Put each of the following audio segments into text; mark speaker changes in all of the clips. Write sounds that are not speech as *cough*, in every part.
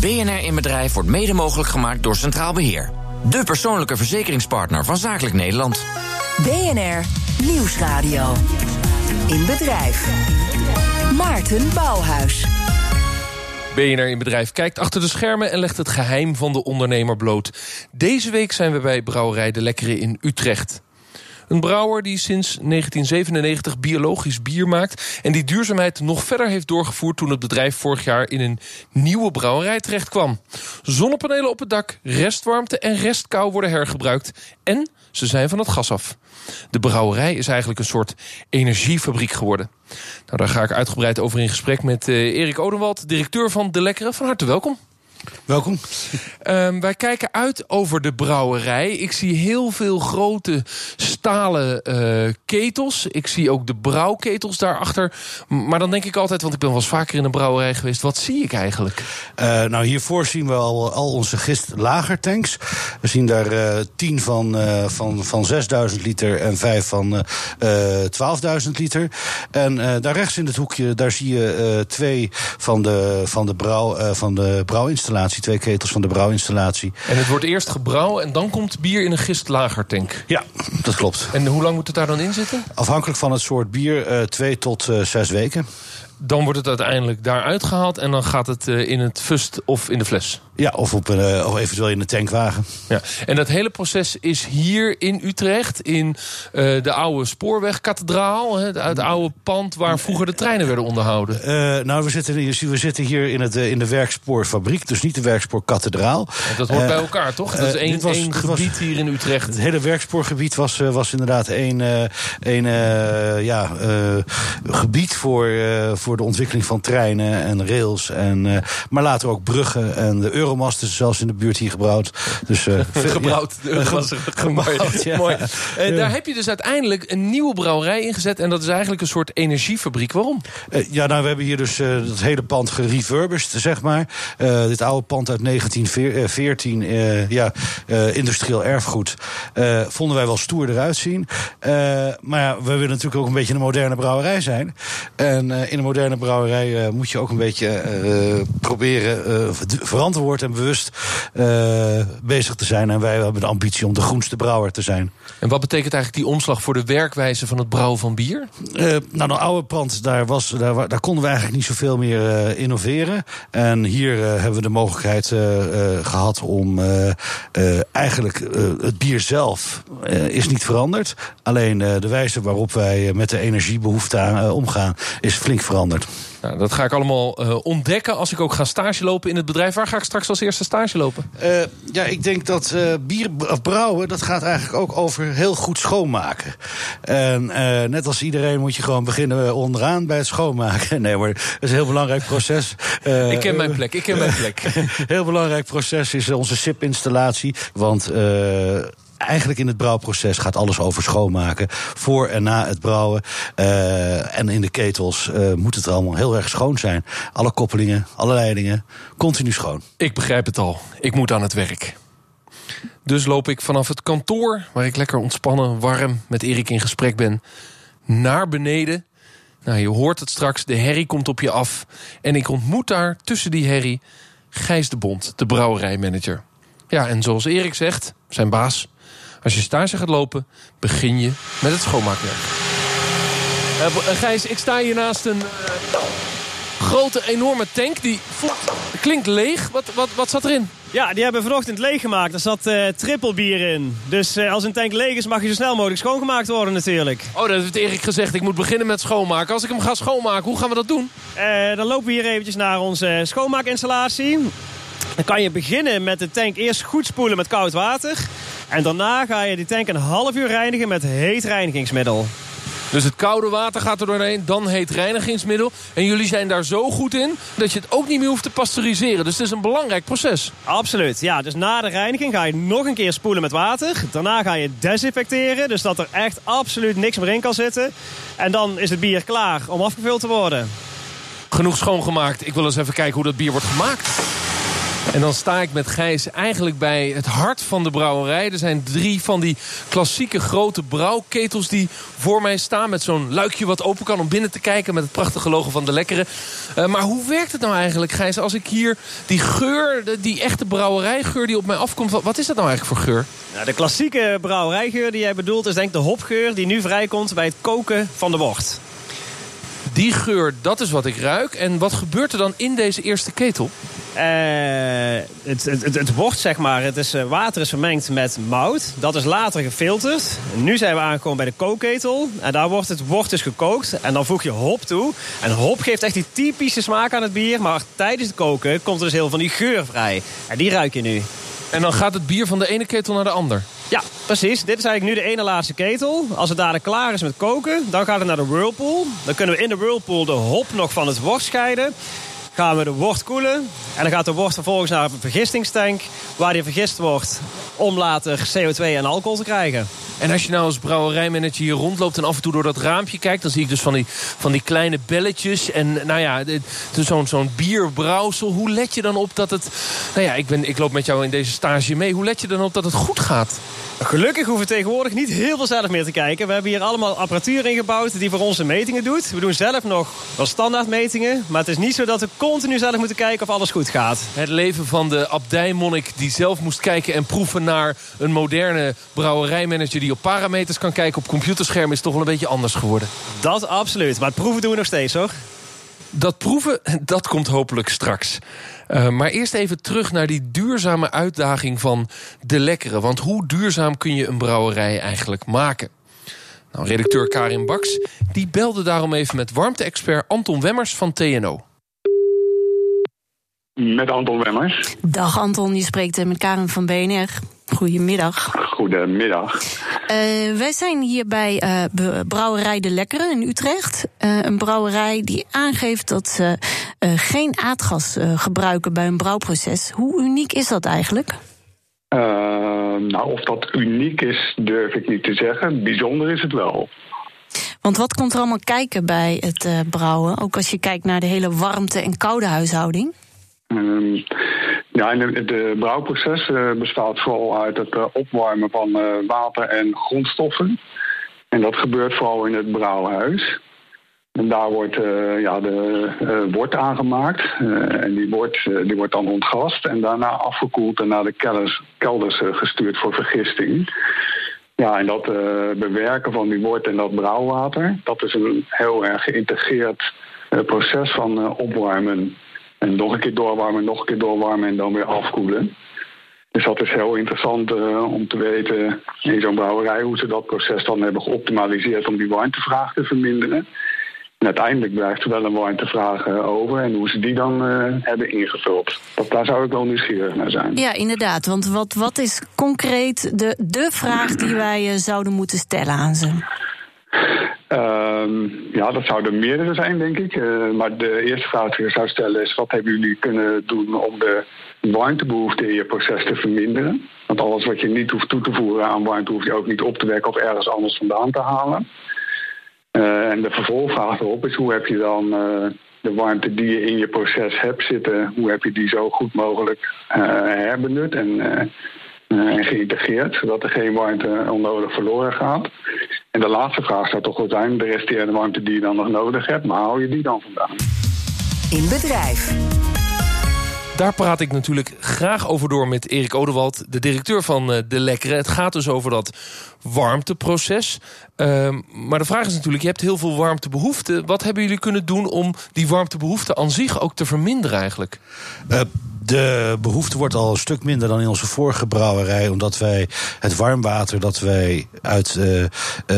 Speaker 1: BNR in Bedrijf wordt mede mogelijk gemaakt door Centraal Beheer. De persoonlijke verzekeringspartner van Zakelijk Nederland.
Speaker 2: BNR Nieuwsradio. In Bedrijf. Maarten Bouwhuis.
Speaker 3: BNR in Bedrijf kijkt achter de schermen en legt het geheim van de ondernemer bloot. Deze week zijn we bij Brouwerij De Lekkere in Utrecht. Een brouwer die sinds 1997 biologisch bier maakt... en die duurzaamheid nog verder heeft doorgevoerd... toen het bedrijf vorig jaar in een nieuwe brouwerij terecht kwam. Zonnepanelen op het dak, restwarmte en restkou worden hergebruikt... en ze zijn van het gas af. De brouwerij is eigenlijk een soort energiefabriek geworden. Nou, daar ga ik uitgebreid over in gesprek met uh, Erik Odenwald... directeur van De Lekkere. Van harte welkom.
Speaker 4: Welkom.
Speaker 3: Um, wij kijken uit over de brouwerij. Ik zie heel veel grote stalen uh, ketels. Ik zie ook de brouwketels daarachter. Maar dan denk ik altijd, want ik ben wel eens vaker in een brouwerij geweest... wat zie ik eigenlijk?
Speaker 4: Uh, nou, hiervoor zien we al, al onze gist-lagertanks. We zien daar uh, tien van, van, van 6000 liter en vijf van 12.000 liter. En daar rechts in het hoekje, daar zie je twee van de, van de, brouw, van de twee ketels van de brouwinstallatie.
Speaker 3: En het wordt eerst gebrouwen en dan komt bier in een gistlagertank?
Speaker 4: Ja, dat klopt.
Speaker 3: En hoe lang moet het daar dan in zitten?
Speaker 4: Afhankelijk van het soort bier, uh, twee tot uh, zes weken.
Speaker 3: Dan wordt het uiteindelijk daaruit gehaald en dan gaat het uh, in het fust of in de fles?
Speaker 4: Ja, of, op een, of eventueel in de tankwagen.
Speaker 3: Ja. En dat hele proces is hier in Utrecht, in uh, de oude spoorwegkathedraal. Het, het oude pand waar vroeger de treinen werden onderhouden.
Speaker 4: Uh, nou, we zitten, we zitten hier in, het, in de werkspoorfabriek, dus niet de werkspoorkathedraal.
Speaker 3: Dat hoort bij elkaar, toch? Dat is één, was, één gebied was, hier in Utrecht.
Speaker 4: Het hele werkspoorgebied was, was inderdaad één, één ja, gebied voor, voor de ontwikkeling van treinen en rails. En, maar later ook bruggen en de Euromast is zelfs in de buurt hier gebrouwd. Dus, *laughs* uh,
Speaker 3: gebrouwd.
Speaker 4: Ja,
Speaker 3: de Euromast gebrouwd, ja. Mooi. Uh, ja. Daar heb je dus uiteindelijk een nieuwe brouwerij ingezet. En dat is eigenlijk een soort energiefabriek. Waarom?
Speaker 4: Uh, ja, nou, we hebben hier dus het hele pand gerefurbished, zeg maar. dit oude pand uit 1914, ja, industrieel erfgoed. vonden wij wel stoer eruit zien. maar ja, we willen natuurlijk ook een beetje een moderne brouwerij zijn. En in een moderne brouwerij moet je ook een beetje proberen verantwoord en bewust bezig te zijn. En wij hebben de ambitie om de groenste brouwer te zijn.
Speaker 3: En wat betekent eigenlijk die omslag voor de werkwijze van het brouwen van bier?
Speaker 4: Nou, de oude pand, daar, was, daar, daar konden we eigenlijk niet zoveel meer innoveren. En hier hebben we de mogelijkheid gehad om eigenlijk het bier zelf is niet veranderd. Alleen de wijze waarop wij met de energiebehoefte omgaan is flink veranderd.
Speaker 3: Nou, dat ga ik allemaal uh, ontdekken als ik ook ga stage lopen in het bedrijf. Waar ga ik straks als eerste stage lopen?
Speaker 4: Uh, ja, ik denk dat uh, bier of brouwen, dat gaat eigenlijk ook over heel goed schoonmaken. En net als iedereen moet je gewoon beginnen onderaan bij het schoonmaken. *laughs* Nee, maar dat is een heel belangrijk proces. *laughs*
Speaker 3: ik ken mijn plek, ik ken mijn *laughs* plek.
Speaker 4: heel belangrijk proces is onze SIP-installatie. Want eigenlijk in het brouwproces gaat alles over schoonmaken. Voor en na het brouwen. Uh, en in de ketels uh, moet het allemaal heel erg schoon zijn. Alle koppelingen, alle leidingen, continu schoon.
Speaker 3: Ik begrijp het al. Ik moet aan het werk. Dus loop ik vanaf het kantoor, waar ik lekker ontspannen, warm met Erik in gesprek ben, naar beneden. Nou, je hoort het straks, de herrie komt op je af. En ik ontmoet daar tussen die herrie Gijs de Bond, de brouwerijmanager. Ja, en zoals Erik zegt, zijn baas, als je stage gaat lopen, begin je met het schoonmaakwerk. Uh, Gijs, ik sta hier naast een uh, grote, enorme tank. Die klinkt leeg. Wat, wat, wat zat erin?
Speaker 5: Ja, die hebben we vanochtend leeggemaakt. Er zat uh, trippelbier in. Dus als een tank leeg is, mag je zo snel mogelijk schoongemaakt worden natuurlijk.
Speaker 3: Oh, dat heeft Erik gezegd. Ik moet beginnen met schoonmaken. Als ik hem ga schoonmaken, hoe gaan we dat doen?
Speaker 5: dan lopen we hier eventjes naar onze schoonmaakinstallatie. Dan kan je beginnen met de tank eerst goed spoelen met koud water. En daarna ga je die tank een half uur reinigen met heet reinigingsmiddel.
Speaker 3: Dus het koude water gaat er doorheen, dan heet reinigingsmiddel. En jullie zijn daar zo goed in dat je het ook niet meer hoeft te pasteuriseren. Dus het is een belangrijk proces.
Speaker 5: Absoluut, ja. Dus na de reiniging ga je nog een keer spoelen met water. Daarna ga je desinfecteren, dus dat er echt absoluut niks meer in kan zitten. En dan is het bier klaar om afgevuld te worden.
Speaker 3: Genoeg schoongemaakt. Ik wil eens even kijken hoe dat bier wordt gemaakt. En dan sta ik met Gijs eigenlijk bij het hart van de brouwerij. Er zijn drie van die klassieke grote brouwketels die voor mij staan... met zo'n luikje wat open kan om binnen te kijken... met het prachtige logo van de Lekkere. Uh, maar hoe werkt het nou eigenlijk, Gijs? Als ik hier die geur, die echte brouwerijgeur die op mij afkomt... wat is dat nou eigenlijk voor geur?
Speaker 5: Nou, de klassieke brouwerijgeur die jij bedoelt... is denk ik de hopgeur die nu vrijkomt bij het koken van de wort.
Speaker 3: Die geur, dat is wat ik ruik. En wat gebeurt er dan in deze eerste ketel?
Speaker 5: Uh, het, het, het, wordt zeg maar, het is, water is vermengd met mout. Dat is later gefilterd. Nu zijn we aangekomen bij de kookketel. En daar wordt het wort dus gekookt. En dan voeg je hop toe. En hop geeft echt die typische smaak aan het bier. Maar tijdens het koken komt er dus heel van die geur vrij. En die ruik je nu.
Speaker 3: En dan gaat het bier van de ene ketel naar de ander?
Speaker 5: Ja, precies. Dit is eigenlijk nu de ene laatste ketel. Als het dadelijk klaar is met koken, dan gaat het naar de whirlpool. Dan kunnen we in de whirlpool de hop nog van het worst scheiden gaan we de wort koelen. En dan gaat de wort vervolgens naar een vergistingstank... waar die vergist wordt om later CO2 en alcohol te krijgen.
Speaker 3: En als je nou als brouwerijmanager hier rondloopt... en af en toe door dat raampje kijkt... dan zie ik dus van die, van die kleine belletjes. En nou ja, zo'n zo'n bierbrouwsel. Hoe let je dan op dat het... Nou ja, ik, ben, ik loop met jou in deze stage mee. Hoe let je dan op dat het goed gaat?
Speaker 5: Gelukkig hoeven we tegenwoordig niet heel veel zelf meer te kijken. We hebben hier allemaal apparatuur ingebouwd die voor onze metingen doet. We doen zelf nog wel standaardmetingen. Maar het is niet zo dat we continu zelf moeten kijken of alles goed gaat.
Speaker 3: Het leven van de abdijmonnik die zelf moest kijken en proeven naar een moderne brouwerijmanager die op parameters kan kijken op computerscherm is toch wel een beetje anders geworden.
Speaker 5: Dat absoluut. Maar het proeven doen we nog steeds hoor.
Speaker 3: Dat proeven, dat komt hopelijk straks. Uh, maar eerst even terug naar die duurzame uitdaging van de lekkere. Want hoe duurzaam kun je een brouwerij eigenlijk maken? Nou, redacteur Karin Baks die belde daarom even met warmte-expert Anton Wemmers van TNO.
Speaker 6: Met Anton Wemmers.
Speaker 7: Dag Anton, je spreekt met Karin van BNR. Goedemiddag.
Speaker 6: Goedemiddag.
Speaker 7: Uh, wij zijn hier bij uh, Brouwerij De Lekkere in Utrecht. Uh, een brouwerij die aangeeft dat ze geen aardgas gebruiken bij een brouwproces. Hoe uniek is dat eigenlijk?
Speaker 6: nou, of dat uniek is, durf ik niet te zeggen. Bijzonder is het wel.
Speaker 7: Want wat komt er allemaal kijken bij het brouwen? Ook als je kijkt naar de hele warmte- en koude huishouding?
Speaker 6: Um, ja, het de brouwproces uh, bestaat vooral uit het uh, opwarmen van uh, water en grondstoffen. En dat gebeurt vooral in het brouwhuis. En daar wordt ja, de wort aangemaakt. en die wort, die wordt dan ontgast en daarna afgekoeld en naar de kelders, kelders gestuurd voor vergisting. Ja, en dat bewerken van die wort en dat brouwwater, dat is een heel erg geïntegreerd proces van opwarmen en nog een keer doorwarmen, nog een keer doorwarmen en dan weer afkoelen. Dus dat is heel interessant uh, om te weten in zo'n brouwerij hoe ze dat proces dan hebben geoptimaliseerd om die warmtevraag te verminderen. En uiteindelijk blijft er wel een warmtevraag uh, over en hoe ze die dan uh, hebben ingevuld. Dat, daar zou ik wel nieuwsgierig naar zijn.
Speaker 7: Ja, inderdaad. Want wat, wat is concreet de, de vraag die wij zouden moeten stellen aan ze?
Speaker 6: Uh, ja, dat zouden er meerdere zijn, denk ik. Uh, maar de eerste vraag die ik zou stellen is: wat hebben jullie kunnen doen om de warmtebehoefte in je proces te verminderen? Want alles wat je niet hoeft toe te voeren aan warmte, hoef je ook niet op te wekken of ergens anders vandaan te halen. Uh, en de vervolgvraag erop is: hoe heb je dan uh, de warmte die je in je proces hebt zitten, hoe heb je die zo goed mogelijk herbenut en en geïntegreerd, zodat er geen warmte onnodig verloren gaat. En de laatste vraag zou toch wel zijn: de resterende warmte die je dan nog nodig hebt, maar hou je die dan vandaan?
Speaker 2: In bedrijf.
Speaker 3: Daar praat ik natuurlijk graag over door met Erik Odewald, de directeur van eh, De Lekkere. Het gaat dus over dat warmteproces. Uh, maar de vraag is natuurlijk, je hebt heel veel warmtebehoeften. Wat hebben jullie kunnen doen om die warmtebehoeften aan zich ook te verminderen eigenlijk?
Speaker 4: Uh, de behoefte wordt al een stuk minder dan in onze vorige brouwerij. Omdat wij het warmwater dat wij uit, uh, uh,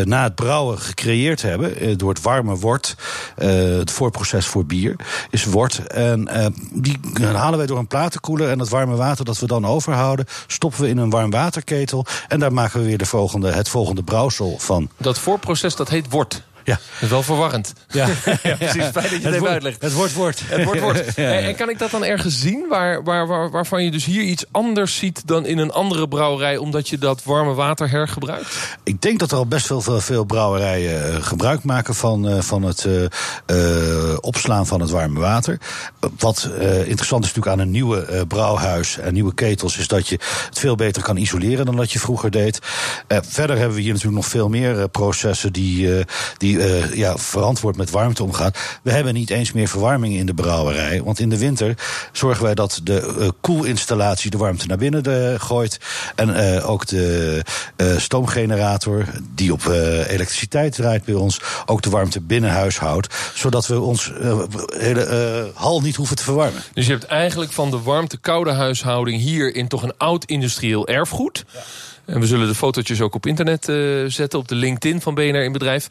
Speaker 4: na het brouwen gecreëerd hebben. Uh, door het warme wort. het voorproces voor bier is wort. En die halen wij door een platenkoeler. En dat warme water dat we dan overhouden. stoppen we in een warmwaterketel. En daar maken we weer de volgende, het volgende brouwsel van.
Speaker 3: Dat voorproces dat heet wort.
Speaker 4: Ja.
Speaker 3: Dat is wel verwarrend.
Speaker 4: Ja, *laughs*
Speaker 3: ja precies. Fijn dat je het, even
Speaker 4: wordt,
Speaker 3: uitlegt.
Speaker 4: Het wordt woord.
Speaker 3: Het wordt woord. *laughs* En, en kan ik dat dan ergens zien waar, waar, waar, waarvan je dus hier iets anders ziet dan in een andere brouwerij, omdat je dat warme water hergebruikt?
Speaker 4: Ik denk dat er al best wel veel, veel brouwerijen uh, gebruik maken van, uh, van het uh, opslaan van het warme water. wat interessant is natuurlijk aan een nieuwe brouwhuis en nieuwe ketels, is dat je het veel beter kan isoleren dan dat je vroeger deed. verder hebben we hier natuurlijk nog veel meer processen die, die ja, verantwoord met warmte omgaan. We hebben niet eens meer verwarming in de brouwerij. Want in de winter zorgen wij dat de koelinstallatie de warmte naar binnen de, gooit. En ook de stoomgenerator, die op elektriciteit draait bij ons, ook de warmte binnen huis houdt. Zodat we ons hele hal niet hoeven te verwarmen.
Speaker 3: Dus je hebt eigenlijk van de warmte-koude huishouding hier in toch een oud industrieel erfgoed. Ja. En we zullen de fotootjes ook op internet uh, zetten, op de LinkedIn van BNR in Bedrijf.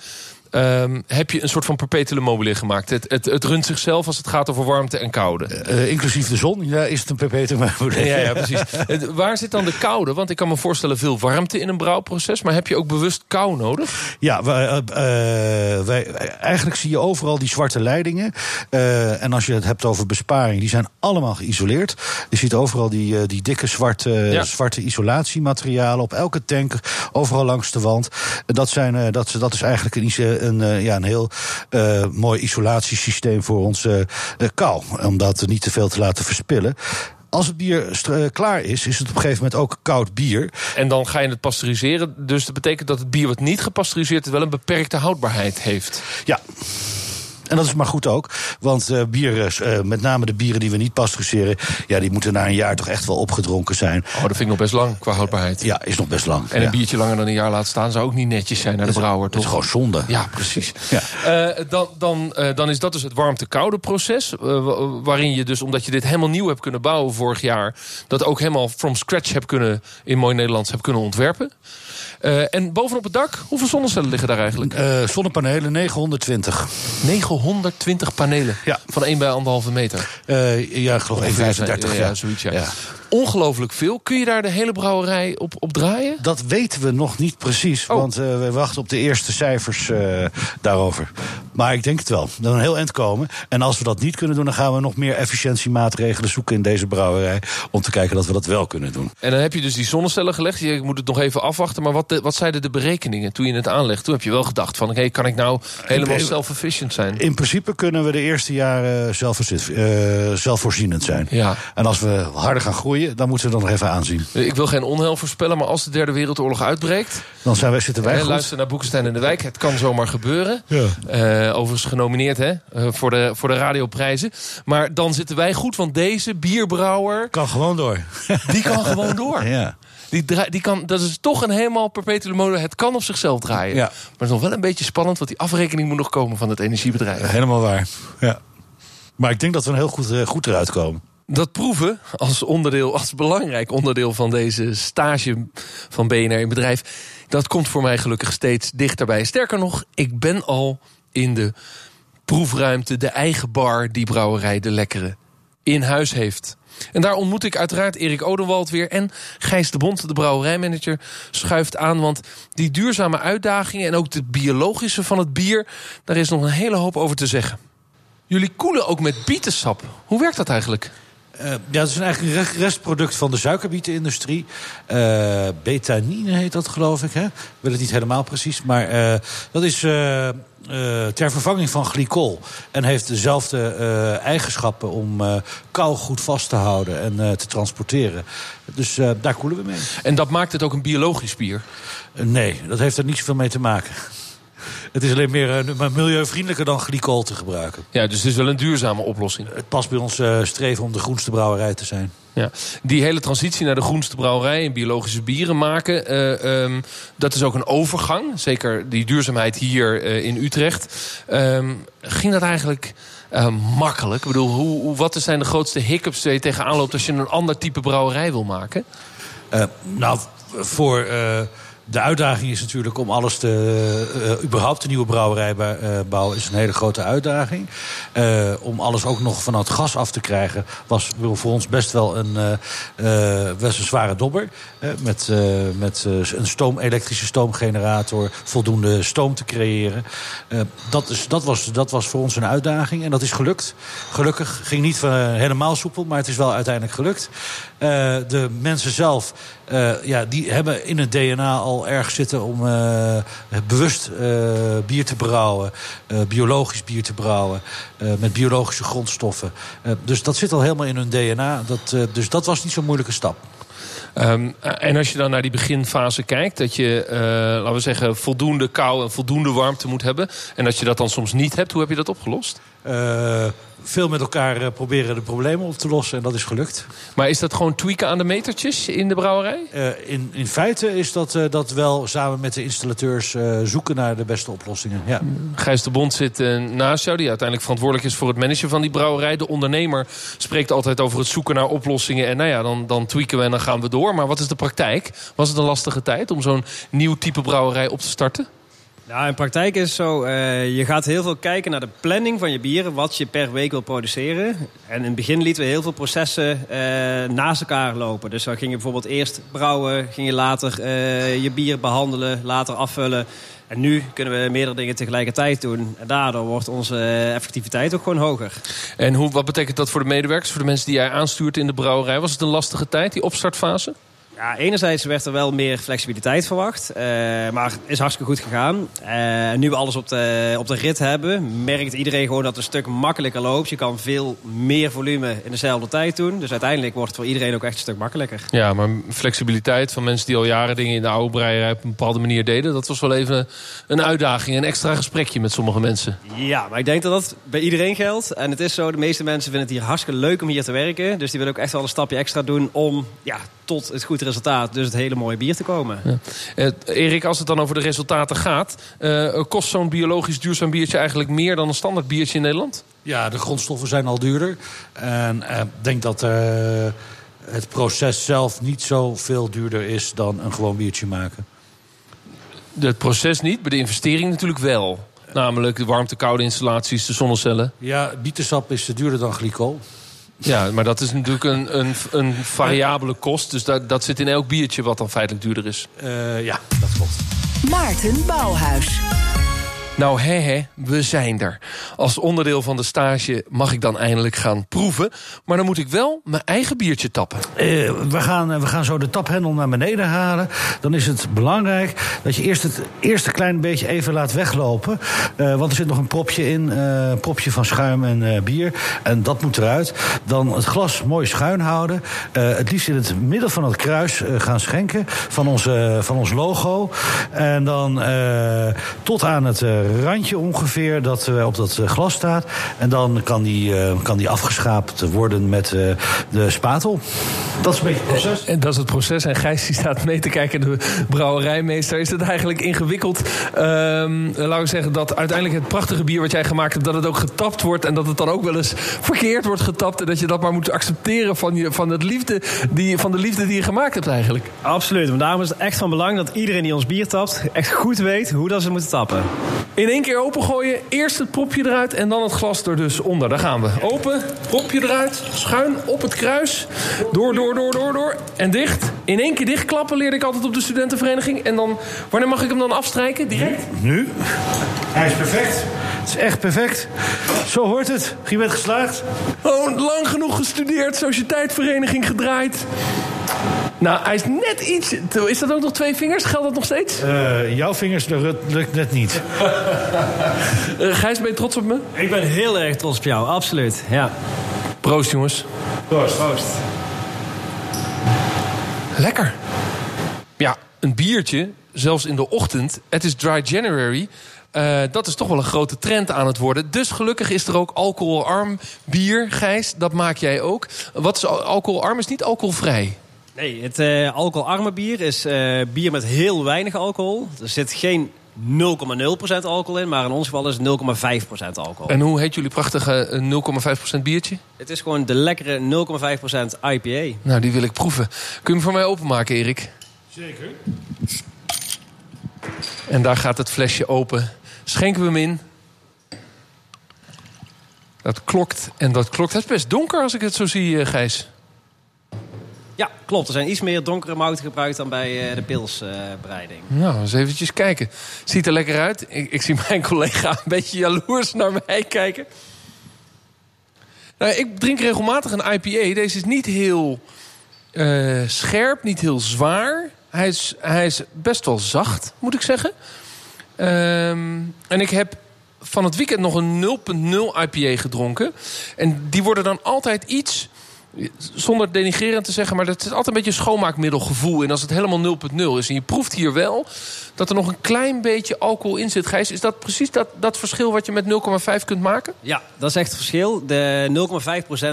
Speaker 3: Um, heb je een soort van perpetuum mobile gemaakt. Het, het, het runt zichzelf als het gaat over warmte en koude.
Speaker 4: Uh, inclusief de zon, ja, is het een perpetuum mobile.
Speaker 3: Ja, ja precies. waar zit dan de koude? Want ik kan me voorstellen veel warmte in een brouwproces. Maar heb je ook bewust kou nodig?
Speaker 4: Ja, wij, uh, wij, eigenlijk zie je overal die zwarte leidingen. en als je het hebt over besparing, die zijn allemaal geïsoleerd. Je ziet overal die, die dikke zwarte, ja. zwarte isolatiematerialen op elke tank. Overal langs de wand. Dat, zijn, dat, dat is eigenlijk een een, uh, ja, een heel uh, mooi isolatiesysteem voor onze uh, kou. Om dat niet te veel te laten verspillen. Als het bier klaar is, is het op een gegeven moment ook koud bier.
Speaker 3: En dan ga je het pasteuriseren. Dus dat betekent dat het bier wat niet gepasteuriseerd is... wel een beperkte houdbaarheid heeft.
Speaker 4: Ja. En dat is maar goed ook. Want uh, bieren, uh, met name de bieren die we niet pasteuriseren... ja, die moeten na een jaar toch echt wel opgedronken zijn.
Speaker 3: Oh, dat vind ik nog best lang qua houdbaarheid.
Speaker 4: Ja, is nog best lang.
Speaker 3: En
Speaker 4: ja.
Speaker 3: een biertje langer dan een jaar laten staan... zou ook niet netjes zijn naar de brouwer, toch?
Speaker 4: Dat is gewoon zonde.
Speaker 3: Ja, precies. Ja. Uh, dan, dan, dan is dat dus het warmte-koude proces. waarin je dus, omdat je dit helemaal nieuw hebt kunnen bouwen vorig jaar... dat ook helemaal from scratch hebt kunnen, in mooi Nederlands, hebt kunnen ontwerpen. Uh, en bovenop het dak, hoeveel zonnecellen liggen daar eigenlijk?
Speaker 4: Uh, zonnepanelen, 920.
Speaker 3: 920 panelen?
Speaker 4: Ja.
Speaker 3: Van 1 bij 1,5 meter?
Speaker 4: Uh, ja, ik geloof 1,35.
Speaker 3: Ja, ja, zoiets, ja. ja. Ongelooflijk veel. Kun je daar de hele brouwerij op, op draaien?
Speaker 4: Dat weten we nog niet precies.
Speaker 3: Oh.
Speaker 4: Want we wachten op de eerste cijfers daarover. Maar ik denk het wel. Dat een heel eind komen. En als we dat niet kunnen doen, dan gaan we nog meer efficiëntiemaatregelen zoeken in deze brouwerij. Om te kijken dat we dat wel kunnen doen.
Speaker 3: En dan heb je dus die zonnecellen gelegd. Je moet het nog even afwachten. Maar wat, de, wat zeiden de berekeningen toen je het aanlegt? Toen heb je wel gedacht van, hey, kan ik nou helemaal self-efficient zijn?
Speaker 4: In principe kunnen we de eerste jaren uh, zelfvoorzienend zijn.
Speaker 3: Ja.
Speaker 4: En als we harder gaan groeien, dan moeten we dat nog even aanzien.
Speaker 3: Ik wil geen onheil voorspellen, maar als de derde wereldoorlog uitbreekt...
Speaker 4: Dan zijn wij, zitten wij goed.
Speaker 3: Luister naar Boekenstein in de Wijk. Het kan zomaar gebeuren.
Speaker 4: Ja.
Speaker 3: Uh, overigens genomineerd hè, uh, voor, de, voor de radioprijzen. Maar dan zitten wij goed, want deze bierbrouwer...
Speaker 4: Kan gewoon door.
Speaker 3: Die kan gewoon door. *laughs*
Speaker 4: Ja.
Speaker 3: Die, die kan, dat is toch een helemaal perpetuele mode. Het kan op zichzelf draaien.
Speaker 4: Ja.
Speaker 3: Maar het is nog wel een beetje spannend, want die afrekening moet nog komen van het energiebedrijf.
Speaker 4: Helemaal waar. Ja. Maar ik denk dat we een heel goed, uh, goed eruit komen.
Speaker 3: Dat proeven als onderdeel, als belangrijk onderdeel van deze stage van BNR in bedrijf, dat komt voor mij gelukkig steeds dichterbij. Sterker nog, ik ben al in de proefruimte, de eigen bar die brouwerij De Lekkere in huis heeft. En daar ontmoet ik uiteraard Erik Odenwald weer. En Gijs de Bond, de brouwerijmanager, schuift aan. Want die duurzame uitdagingen en ook het biologische van het bier... daar is nog een hele hoop over te zeggen. Jullie koelen ook met bietensap. Hoe werkt dat eigenlijk?
Speaker 4: Uh, ja, dat is eigenlijk een restproduct van de suikerbietenindustrie. Uh, betanine heet dat, geloof ik. Hè? Ik weet het niet helemaal precies. Maar uh, dat is ter vervanging van glycol. En heeft dezelfde eigenschappen om kou goed vast te houden en te transporteren. Dus daar koelen we mee.
Speaker 3: En dat maakt het ook een biologisch bier?
Speaker 4: nee, dat heeft er niet zoveel mee te maken. Het is alleen meer uh, milieuvriendelijker dan glycol te gebruiken.
Speaker 3: Ja, dus het is wel een duurzame oplossing.
Speaker 4: Het past bij ons uh, streven om de groenste brouwerij te zijn.
Speaker 3: Ja. Die hele transitie naar de groenste brouwerij en biologische bieren maken... Uh, um, dat is ook een overgang. Zeker die duurzaamheid hier in Utrecht. Um, ging dat eigenlijk... Makkelijk. Ik bedoel, hoe, hoe, wat zijn de grootste hiccups die je tegenaan loopt als je een ander type brouwerij wil maken?
Speaker 4: Nou, voor de uitdaging is natuurlijk om alles te. Uh, überhaupt een nieuwe brouwerij bouwen is een hele grote uitdaging. Uh, om alles ook nog van het gas af te krijgen, was voor ons best wel een, uh, best een zware dobber. met met een stoom, elektrische stoomgenerator, voldoende stoom te creëren. dat, is, dat, was, dat was voor ons een uitdaging en dat is gelukt. Gelukkig ging niet helemaal soepel, maar het is wel uiteindelijk gelukt. De mensen zelf uh, ja, die hebben in het DNA al erg zitten om uh, bewust bier te brouwen. biologisch bier te brouwen. met biologische grondstoffen. dus dat zit al helemaal in hun DNA. Dat, dus dat was niet zo'n moeilijke stap.
Speaker 3: Um, en als je dan naar die beginfase kijkt, dat je, uh, laten we zeggen, voldoende kou en voldoende warmte moet hebben. En dat je dat dan soms niet hebt, hoe heb je dat opgelost?
Speaker 4: Uh, veel met elkaar eh, proberen de problemen op te lossen en dat is gelukt.
Speaker 3: Maar is dat gewoon tweaken aan de metertjes in de brouwerij?
Speaker 4: Uh, in, in feite is dat, uh, dat wel samen met de installateurs zoeken naar de beste oplossingen. Ja.
Speaker 3: Gijs de Bond zit naast jou, die uiteindelijk verantwoordelijk is voor het managen van die brouwerij. De ondernemer spreekt altijd over het zoeken naar oplossingen. En nou ja, dan, dan tweaken we en dan gaan we door. Maar wat is de praktijk? Was het een lastige tijd om zo'n nieuw type brouwerij op te starten?
Speaker 5: Nou, in praktijk is het zo, uh, je gaat heel veel kijken naar de planning van je bieren, wat je per week wil produceren. En in het begin lieten we heel veel processen uh, naast elkaar lopen. Dus dan ging je bijvoorbeeld eerst brouwen, ging je later je bier behandelen, later afvullen. En nu kunnen we meerdere dingen tegelijkertijd doen. En daardoor wordt onze effectiviteit ook gewoon hoger.
Speaker 3: En hoe, wat betekent dat voor de medewerkers, voor de mensen die jij aanstuurt in de brouwerij? Was het een lastige tijd, die opstartfase?
Speaker 5: Ja, enerzijds werd er wel meer flexibiliteit verwacht. Uh, maar het is hartstikke goed gegaan. Uh, nu we alles op de, op de rit hebben, merkt iedereen gewoon dat het een stuk makkelijker loopt. Je kan veel meer volume in dezelfde tijd doen. Dus uiteindelijk wordt het voor iedereen ook echt een stuk makkelijker.
Speaker 3: Ja, maar flexibiliteit van mensen die al jaren dingen in de oude breierij op een bepaalde manier deden... dat was wel even een uitdaging, een extra gesprekje met sommige mensen.
Speaker 5: Ja, maar ik denk dat dat bij iedereen geldt. En het is zo, de meeste mensen vinden het hier hartstikke leuk om hier te werken. Dus die willen ook echt wel een stapje extra doen om ja, tot het goed resultaat, dus het hele mooie bier te komen. Ja.
Speaker 3: Uh, Erik, als het dan over de resultaten gaat... Uh, kost zo'n biologisch duurzaam biertje eigenlijk meer dan een standaard biertje in Nederland?
Speaker 4: Ja, de grondstoffen zijn al duurder. En ik uh, denk dat het proces zelf niet zo veel duurder is dan een gewoon biertje maken.
Speaker 3: Het proces niet, maar de investering natuurlijk wel. Namelijk de warmte-koude installaties, de zonnecellen.
Speaker 4: Ja, bietensap is duurder dan glycol.
Speaker 3: Ja, maar dat is natuurlijk een, een, een variabele kost. Dus dat, dat zit in elk biertje wat dan feitelijk duurder is.
Speaker 4: Uh, ja, dat klopt.
Speaker 2: Maarten Bouwhuis.
Speaker 3: Nou, hè, hè, we zijn er. Als onderdeel van de stage mag ik dan eindelijk gaan proeven. Maar dan moet ik wel mijn eigen biertje tappen.
Speaker 4: Uh, we, gaan, we gaan zo de taphendel naar beneden halen. Dan is het belangrijk dat je eerst het eerste klein beetje even laat weglopen. Uh, want er zit nog een propje in. Uh, propje van schuim en bier. En dat moet eruit. Dan het glas mooi schuin houden. het liefst in het midden van het kruis gaan schenken. Van, onze, van ons logo. En dan tot aan het randje ongeveer dat uh, op dat uh, glas staat. En dan kan die, uh, kan die afgeschaapt worden met de spatel. Dat is een beetje het proces.
Speaker 3: En dat is het proces. En Gijs die staat mee te kijken, de brouwerijmeester. Is het eigenlijk ingewikkeld? Um, laten we zeggen dat uiteindelijk het prachtige bier wat jij gemaakt hebt... dat het ook getapt wordt en dat het dan ook wel eens verkeerd wordt getapt... en dat je dat maar moet accepteren van, je, van, het liefde die, van de liefde die je gemaakt hebt eigenlijk.
Speaker 5: Absoluut. Maar daarom is het echt van belang dat iedereen die ons bier tapt... echt goed weet hoe dat ze moeten tappen.
Speaker 3: In één keer opengooien. Eerst het propje eruit en dan het glas er dus onder. Daar gaan we. Open, propje eruit. Schuin op het kruis. Door, door, door, door, door. En dicht. In één keer dichtklappen leerde ik altijd op de studentenvereniging. En dan, wanneer mag ik hem dan afstrijken? Direct?
Speaker 4: Nu. Hij is perfect. Het is echt perfect. Zo hoort het. Je bent geslaagd.
Speaker 3: Oh, lang genoeg gestudeerd. Sociëteitvereniging gedraaid. Nou, hij is net iets... Is dat ook nog twee vingers? Geldt dat nog steeds?
Speaker 4: Uh, jouw vingers lukt net niet.
Speaker 3: uh, *laughs* Gijs, ben je trots op me?
Speaker 5: Ik ben heel erg trots op jou, absoluut. Ja.
Speaker 3: Proost, jongens.
Speaker 4: Proost.
Speaker 5: Proost.
Speaker 3: Lekker. Ja, een biertje, zelfs in de ochtend. Het is dry January. Uh, dat is toch wel een grote trend aan het worden. Dus gelukkig is er ook alcoholarm bier, Gijs. Dat maak jij ook. Wat is alcoholarm? Is niet alcoholvrij?
Speaker 5: Nee, het uh, alcoholarme bier is uh, bier met heel weinig alcohol. Er zit geen 0,0% alcohol in, maar in ons geval is het 0,5% alcohol.
Speaker 3: En hoe heet jullie prachtige 0,5% biertje?
Speaker 5: Het is gewoon de lekkere 0,5% IPA.
Speaker 3: Nou, die wil ik proeven. Kun je hem voor mij openmaken, Erik?
Speaker 4: Zeker.
Speaker 3: En daar gaat het flesje open. Schenken we hem in. Dat klokt en dat klokt. Het is best donker als ik het zo zie, eh, Gijs.
Speaker 5: Ja, klopt. Er zijn iets meer donkere mouten gebruikt dan bij uh, de pilsbereiding.
Speaker 3: nou, eens eventjes kijken. Ziet er lekker uit. Ik, ik, zie mijn *laughs* collega een beetje jaloers naar mij kijken. Nou, ik drink regelmatig een IPA. Deze is niet heel uh, scherp, niet heel zwaar. Hij is, hij is best wel zacht, moet ik zeggen. Um, en ik heb van het weekend nog een 0.0 IPA gedronken. En die worden dan altijd iets zonder denigrerend te zeggen, maar dat is altijd een beetje een schoonmaakmiddelgevoel. En als het helemaal 0.0 is. En je proeft hier wel dat er nog een klein beetje alcohol in zit. Gijs, is dat precies dat, dat verschil wat je met 0,5 kunt maken?
Speaker 5: Ja, dat is echt het verschil. De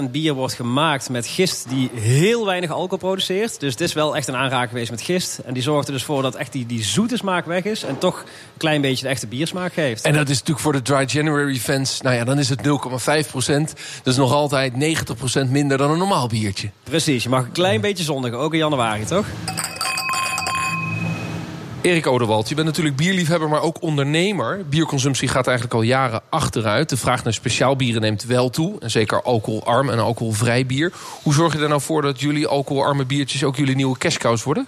Speaker 5: 0,5% bier wordt gemaakt met gist die heel weinig alcohol produceert. Dus het is wel echt een aanraking geweest met gist. En die zorgt er dus voor dat echt die, die zoete smaak weg is. En toch een klein beetje de echte biersmaak geeft.
Speaker 3: En dat is natuurlijk voor de Dry January fans, nou ja, dan is het 0,5%. Dus nog altijd 90% minder dan een normaal biertje.
Speaker 5: Precies, je mag een klein beetje zondigen, ook in januari, toch?
Speaker 3: Erik Odewald, je bent natuurlijk bierliefhebber, maar ook ondernemer. Bierconsumptie gaat eigenlijk al jaren achteruit. De vraag naar speciaal bieren neemt wel toe. En zeker alcoholarm en alcoholvrij bier. Hoe zorg je er nou voor dat jullie alcoholarme biertjes ook jullie nieuwe cashcows worden?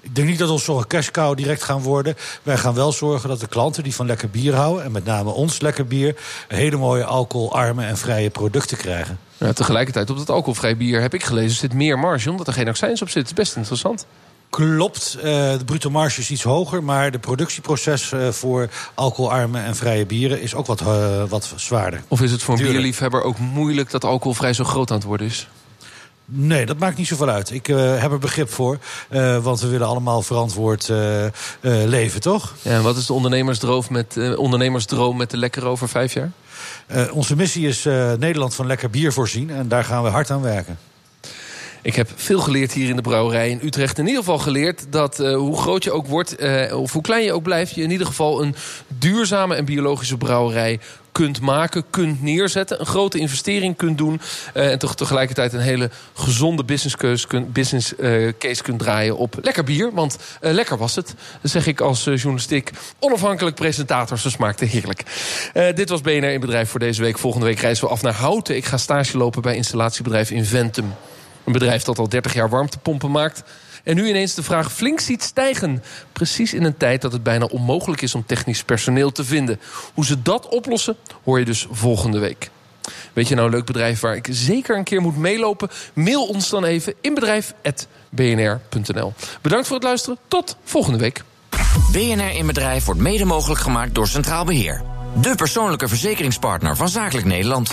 Speaker 4: Ik denk niet dat ons zo'n cashcow direct gaan worden. Wij gaan wel zorgen dat de klanten die van lekker bier houden... en met name ons lekker bier... hele mooie alcoholarme en vrije producten krijgen.
Speaker 3: Ja, tegelijkertijd op dat alcoholvrij bier heb ik gelezen... zit meer marge, omdat er geen accijns op zit. Is best interessant.
Speaker 4: Klopt, uh, de bruto marge is iets hoger... maar de productieproces uh, voor alcoholarme en vrije bieren... is ook wat, uh, wat zwaarder.
Speaker 3: Of is het voor een Duurlijk. bierliefhebber ook moeilijk... dat alcoholvrij zo groot aan het worden is?
Speaker 4: Nee, dat maakt niet zoveel uit. Ik uh, heb er begrip voor. Uh, want we willen allemaal verantwoord uh, leven, toch?
Speaker 3: Ja, en wat is de ondernemersdroom met, ondernemersdroom met de Lekker over vijf jaar?
Speaker 4: onze missie is Nederland van lekker bier voorzien. En daar gaan we hard aan werken.
Speaker 3: Ik heb veel geleerd hier in de brouwerij in Utrecht. In ieder geval geleerd dat uh, hoe groot je ook wordt, uh, of hoe klein je ook blijft, je in ieder geval een duurzame en biologische brouwerij kunt maken, kunt neerzetten. Een grote investering kunt doen. Uh, en toch tegelijkertijd een hele gezonde business case, kunt, business, case kunt draaien op lekker bier. Want lekker was het. Zeg ik als journalistiek onafhankelijk presentator. Ze smaakte heerlijk. dit was BNR in Bedrijf voor deze week. Volgende week reizen we af naar Houten. Ik ga stage lopen bij installatiebedrijf Inventum. Een bedrijf dat al 30 jaar warmtepompen maakt. En nu ineens de vraag flink ziet stijgen. Precies in een tijd dat het bijna onmogelijk is om technisch personeel te vinden. Hoe ze dat oplossen, hoor je dus volgende week. Weet je nou een leuk bedrijf waar ik zeker een keer moet meelopen? Mail ons dan even in bedrijf.bnr.nl. Bedankt voor het luisteren. Tot volgende week.
Speaker 1: BNR in Bedrijf wordt mede mogelijk gemaakt door Centraal Beheer. De persoonlijke verzekeringspartner van Zakelijk Nederland.